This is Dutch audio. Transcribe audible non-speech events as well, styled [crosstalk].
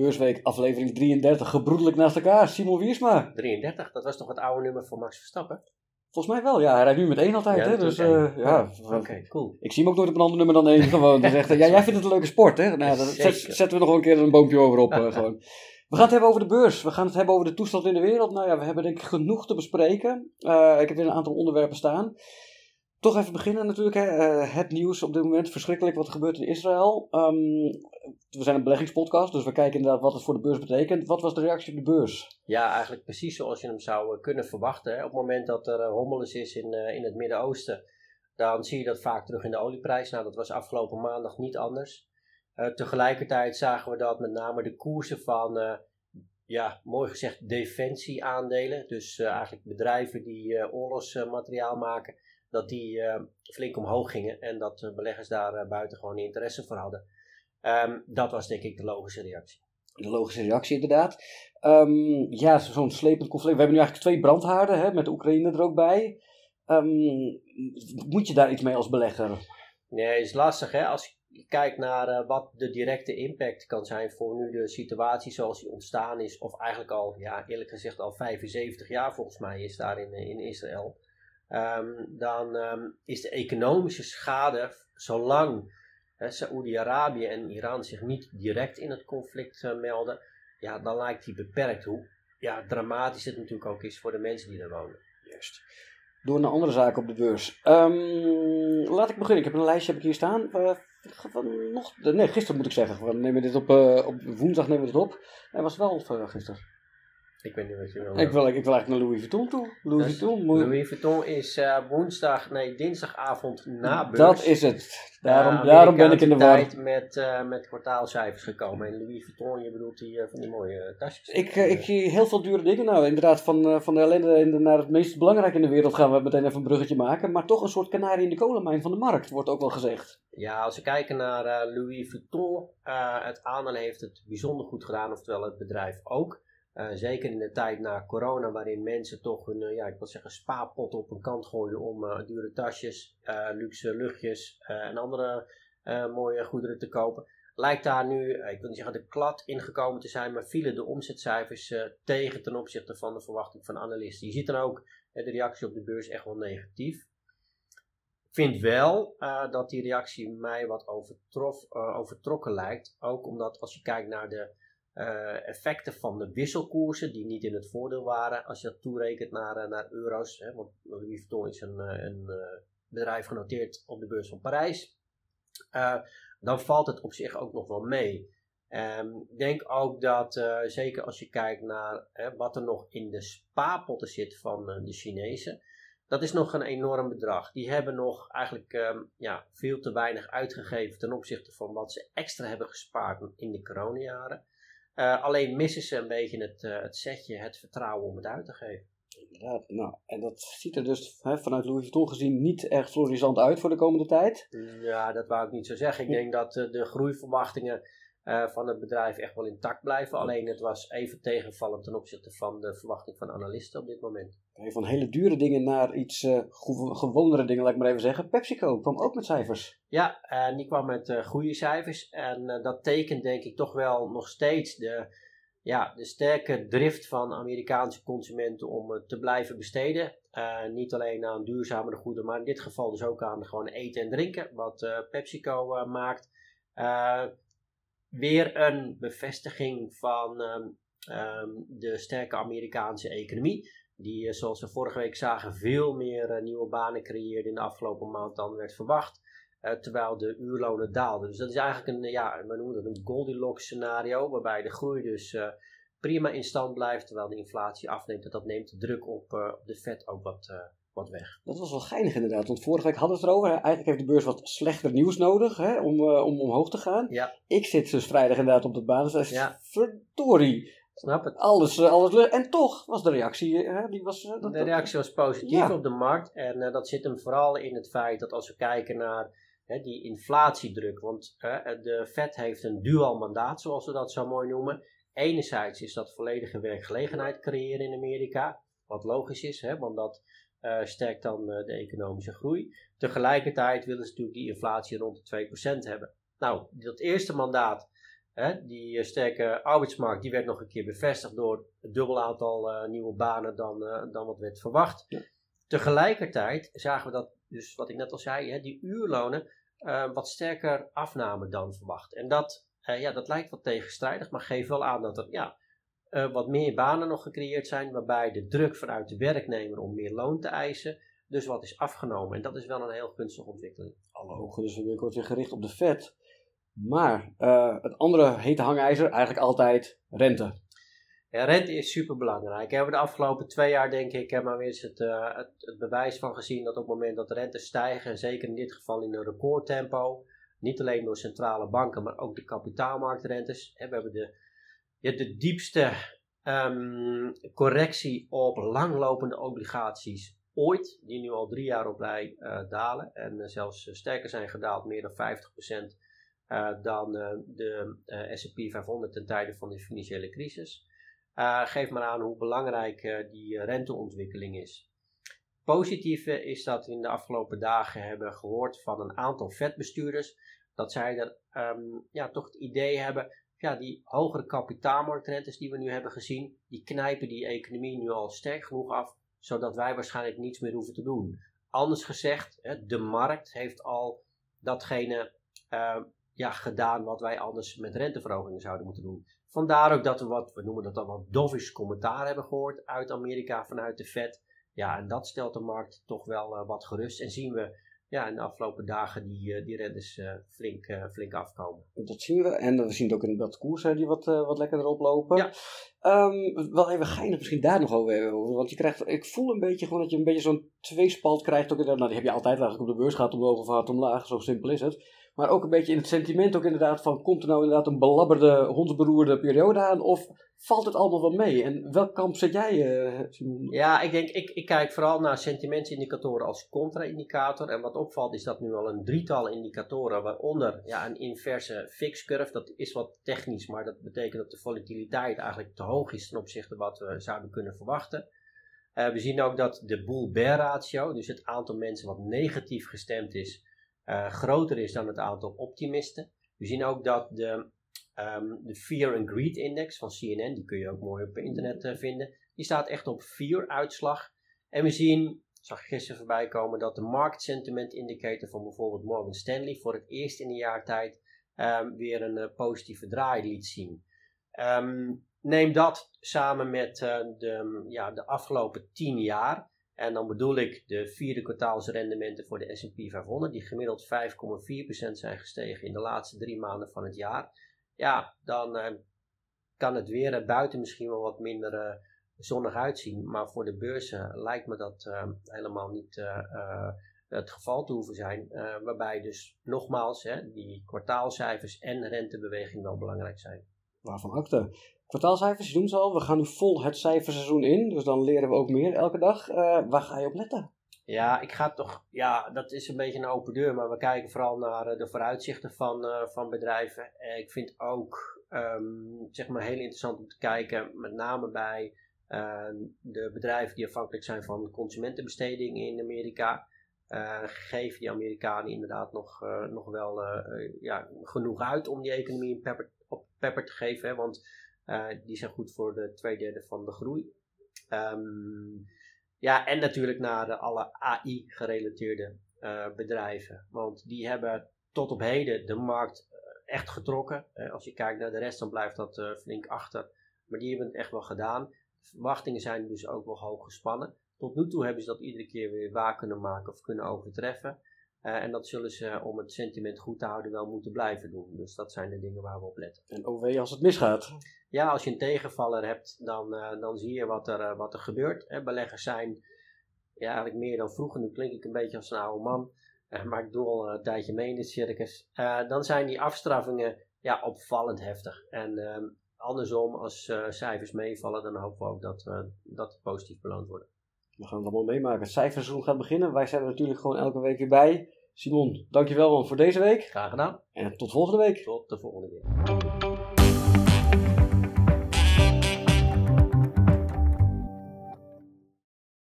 Beursweek aflevering 33, gebroedelijk naast elkaar. Simon Wiersma. 33, dat was toch het oude nummer voor Max Verstappen? Volgens mij wel, ja. Hij rijdt nu met één altijd, Ja, hè. Dus eh, ja. Oké, cool. Ik zie hem ook nooit op een ander nummer dan één gewoon. Dus echt, [laughs] ja, jij vindt het een leuke sport, hè? Nou, dat zet- zetten we nog wel een keer een boompje over op, eh, [laughs] gewoon. We gaan het hebben over de beurs. We gaan het hebben over de toestand in de wereld. Nou ja, we hebben denk ik genoeg te bespreken. Eh, ik heb weer een aantal onderwerpen staan. Toch even beginnen natuurlijk. Hè. Eh, het nieuws op dit moment. Verschrikkelijk wat er gebeurt in Israël. Ehm, we zijn een beleggingspodcast, dus we kijken inderdaad wat het voor de beurs betekent. Wat was de reactie op de beurs? Ja, eigenlijk precies zoals je hem zou eh, kunnen verwachten. Hè. Op het moment dat er hommeles is in, eh, in het Midden-Oosten, dan zie je dat vaak terug in de olieprijs. Nou, dat was afgelopen maandag niet anders. Eh, tegelijkertijd zagen we dat met name de koersen van, eh, ja, mooi gezegd, defensieaandelen. Dus eh, eigenlijk bedrijven die eh, oorlogsmateriaal maken, dat die eh, flink omhoog gingen. En dat eh, beleggers daar eh, buiten gewoon interesse voor hadden. Ehm, dat was denk ik de logische reactie. De logische reactie inderdaad. Ehm, ja, zo'n slepend conflict. We hebben nu eigenlijk twee brandhaarden, hè, met de Oekraïne er ook bij. Ehm, moet je daar iets mee als belegger? Nee, is lastig hè. Als je kijkt naar uh, wat de directe impact kan zijn voor nu de situatie zoals die ontstaan is, of eigenlijk al, ja, eerlijk gezegd al 75 jaar volgens mij is daar in, in Israël, um, dan um, is de economische schade, zolang Saoedi-Arabië en Iran zich niet direct in het conflict uh, melden, ja, dan lijkt die beperkt. Hoe ja, dramatisch het natuurlijk ook is voor de mensen die er wonen. Juist. Door naar andere zaken op de beurs. Um, laat ik beginnen. Ik heb een lijstje heb ik hier staan. Nog, nee, gisteren moet ik zeggen. We dit op, uh, op woensdag nemen we dit op. Hij was wel uh, gisteren. Ik weet niet wat je wil. Ik wil, ik wil eigenlijk naar Louis Vuitton toe. Louis dus Vuitton. Moet... Louis Vuitton is uh, woensdag, nee, dinsdagavond na beurs. Dat is het. Daarom, uh, daarom ben ik in de war. met, uh, met kwartaalcijfers gekomen. En Louis Vuitton, je bedoelt die van die mooie tasjes. Ik, ik zie heel veel dure dingen. Nou, inderdaad, van, van de ellende naar het meest belangrijke in de wereld gaan we meteen even een bruggetje maken. Maar toch een soort kanarie in de kolenmijn van de markt, wordt ook wel gezegd. Ja, als we kijken naar Louis Vuitton, het aandeel heeft het bijzonder goed gedaan, oftewel het bedrijf ook. Uh, zeker in de tijd na corona, waarin mensen toch hun, uh, ja, ik wil zeggen, spaarpot op een kant gooiden om uh, dure tasjes, luxe luchtjes en andere mooie goederen te kopen. Lijkt daar nu, ik wil niet zeggen de klad ingekomen te zijn, maar vielen de omzetcijfers tegen ten opzichte van de verwachting van analisten. Je ziet dan ook de reactie op de beurs echt wel negatief. Ik vind wel dat die reactie mij wat overtrof, overtrokken lijkt. Ook omdat als je kijkt naar de uh, effecten van de wisselkoersen die niet in het voordeel waren als je dat toerekent naar, uh, naar euro's. Hè, want Louis Vuitton is een, uh, een bedrijf genoteerd op de beurs van Parijs. dan valt het op zich ook nog wel mee. Um, ik denk ook dat, zeker als je kijkt naar wat er nog in de spaarpotten zit van de Chinezen, dat is nog een enorm bedrag. Die hebben nog eigenlijk um, ja, veel te weinig uitgegeven ten opzichte van wat ze extra hebben gespaard in de coronajaren. Uh, alleen missen ze een beetje het, uh, het setje, het vertrouwen om het uit te geven. Inderdaad, nou, en dat ziet er dus hè, vanuit Louis Vuitton gezien niet erg florisant uit voor de komende tijd. Ja, dat wou ik niet zo zeggen. Ik denk dat uh, de groeiverwachtingen van het bedrijf echt wel intact blijven. Alleen het was even tegenvallend ten opzichte van de verwachting van analisten op dit moment. Van hele dure dingen naar iets gewonere dingen, laat ik maar even zeggen. PepsiCo kwam ook met cijfers. Ja, en die kwam met uh, goede cijfers. En dat tekent denk ik toch wel nog steeds de, ja, de sterke drift van Amerikaanse consumenten om te blijven besteden. niet alleen aan duurzamere goederen, maar in dit geval dus ook aan gewoon eten en drinken, wat PepsiCo maakt. Weer een bevestiging van um, um, de sterke Amerikaanse economie. Die, zoals we vorige week zagen, veel meer nieuwe banen creëerde in de afgelopen maand dan werd verwacht. Uh, terwijl de uurlonen daalden. Dus dat is eigenlijk een, ja, we noemen dat een Goldilocks scenario, waarbij de groei dus prima in stand blijft, terwijl de inflatie afneemt. En dat neemt de druk op, op de vet ook wat, wat weg. Dat was wel geinig inderdaad, want vorige week hadden we het erover. Eigenlijk heeft de beurs wat slechter nieuws nodig hè, om, om omhoog te gaan. Ja. Ik zit dus vrijdag inderdaad op de basis. Ja. Verdorie. Snap het. Alles, alles en toch was de reactie, hè, die was... Dat, de reactie was positief ja. op de markt en dat zit hem vooral in het feit dat als we kijken naar Hè, die inflatiedruk. Want de Fed heeft een dual mandaat, zoals we dat zo mooi noemen. Enerzijds is dat volledige werkgelegenheid creëren in Amerika. Wat logisch is, hè, want dat uh, sterkt dan uh, de economische groei. Tegelijkertijd willen ze natuurlijk die inflatie rond de 2% hebben. Nou, dat eerste mandaat Hè, die sterke arbeidsmarkt die werd nog een keer bevestigd door het dubbel aantal nieuwe banen dan, dan wat werd verwacht. Tegelijkertijd zagen we dat, dus wat ik net al zei, hè, die uurlonen wat sterker afnamen dan verwacht. En dat, ja, dat lijkt wat tegenstrijdig, maar geeft wel aan dat er ja, wat meer banen nog gecreëerd zijn, waarbij de druk vanuit de werknemer om meer loon te eisen dus wat is afgenomen. En dat is wel een heel gunstige ontwikkeling. Hallo, dus we wordt weer gericht op de vet. Maar uh, het andere hete hangijzer, eigenlijk altijd rente. Ja, rente is super belangrijk. We hebben de afgelopen twee jaar, denk ik, maar weer eens het, uh, het, het, bewijs van gezien dat op het moment dat de rente stijgen, zeker in dit geval in een recordtempo, niet alleen door centrale banken, maar ook de kapitaalmarktrentes. we hebben de, de diepste um, correctie op langlopende obligaties ooit, die nu al drie jaar op rij uh, dalen en uh, zelfs uh, sterker zijn gedaald, meer dan 50% dan de S&P 500 ten tijde van de financiële crisis. geeft maar aan hoe belangrijk die renteontwikkeling is. Positieve is dat we in de afgelopen dagen hebben gehoord van een aantal vetbestuurders dat zij er um, ja, toch het idee hebben ja, die hogere kapitaalmarktrentes die we nu hebben gezien, die knijpen die economie nu al sterk genoeg af zodat wij waarschijnlijk niets meer hoeven te doen. Anders gezegd, de markt heeft al datgene uh, ja, gedaan wat wij anders met renteverhogingen zouden moeten doen. Vandaar ook dat we wat, we noemen dat dan wat dovish commentaar hebben gehoord uit Amerika vanuit de Fed. Ja, en dat stelt de markt toch wel uh, wat gerust. En zien we ja, in de afgelopen dagen die, uh, die rentes uh, flink, flink afkomen. Dat zien we. En we zien het ook in de koersen die wat, wat lekkerder oplopen. Ja. Um, wel even geinig misschien daar nog over. Want je krijgt, ik voel een beetje gewoon dat je een beetje zo'n tweespalt krijgt. Ook, nou, die heb je altijd eigenlijk op de beurs gaat omhoog of omlaag. Zo simpel is het. Maar ook een beetje in het sentiment ook inderdaad van... Komt er nou inderdaad een belabberde, hondsberoerde periode aan? Of valt het allemaal wel mee? En welk kamp zet jij, Simon? Ja, ik denk, ik, ik kijk vooral naar sentimentsindicatoren als contra-indicator. En wat opvalt is dat nu al een drietal indicatoren, waaronder ja, een inverse fix curve. Dat is wat technisch, maar dat betekent dat de volatiliteit eigenlijk te hoog is ten opzichte van wat we zouden kunnen verwachten. Uh, we zien ook dat de bull-bear ratio, dus het aantal mensen wat negatief gestemd is, uh, groter is dan het aantal optimisten. We zien ook dat de Um, de Fear and Greed Index van CNN, die kun je ook mooi op internet uh, vinden, die staat echt op 4 uitslag. En we zien, zag gisteren voorbij komen, dat de Market Sentiment Indicator van bijvoorbeeld Morgan Stanley voor het eerst in een jaar tijd um, weer een uh, positieve draai liet zien. Um, neem dat samen met de, ja, de afgelopen 10 jaar. En dan bedoel ik de vierde kwartaalsrendementen voor de S&P 500, die gemiddeld 5,4% zijn gestegen in de laatste drie maanden van het jaar ja, dan uh, kan het weer buiten misschien wel wat minder uh, zonnig uitzien. Maar voor de beurzen lijkt me dat helemaal niet het geval te hoeven zijn. waarbij dus nogmaals die kwartaalcijfers en rentebeweging wel belangrijk zijn. Waarvan acte? Kwartaalcijfers doen ze al. We gaan nu vol het cijferseizoen in. Dus dan leren we ook meer elke dag. waar ga je op letten? Ja, ik ga toch, ja, dat is een beetje een open deur, maar we kijken vooral naar eh, de vooruitzichten van, uh, van bedrijven. ik vind ook, um, zeg maar, heel interessant om te kijken, met name bij uh, de bedrijven die afhankelijk zijn van consumentenbesteding in Amerika. geven die Amerikanen inderdaad nog, nog wel ja, genoeg uit om die economie op pepper te geven, want die zijn goed voor de twee derde van de groei. Um, ja, en natuurlijk naar de, alle AI-gerelateerde eh, bedrijven. Want die hebben tot op heden de markt eh, echt getrokken. Als je kijkt naar de rest, dan blijft dat flink achter. Maar die hebben het echt wel gedaan. De verwachtingen zijn dus ook wel hoog gespannen. Tot nu toe hebben ze dat iedere keer weer waar kunnen maken of kunnen overtreffen. En dat zullen ze, om het sentiment goed te houden, wel moeten blijven doen. Dus dat zijn de dingen waar we op letten. En OW als het misgaat? ja, als je een tegenvaller hebt, dan, uh, dan zie je wat er, uh, wat er gebeurt. Hè. Beleggers zijn ja, eigenlijk meer dan vroeger. Nu klink ik een beetje als een oude man, maar ik doe al een tijdje mee in dit circus. dan zijn die afstraffingen ja, opvallend heftig. En ehm, andersom, als cijfers meevallen, dan hopen we ook dat, dat positief beloond worden. We gaan het allemaal meemaken. Het cijferseizoen gaat beginnen. Wij zijn er natuurlijk gewoon elke week weer bij. Simon, dankjewel man voor deze week. Graag gedaan. En tot volgende week. Tot de volgende keer.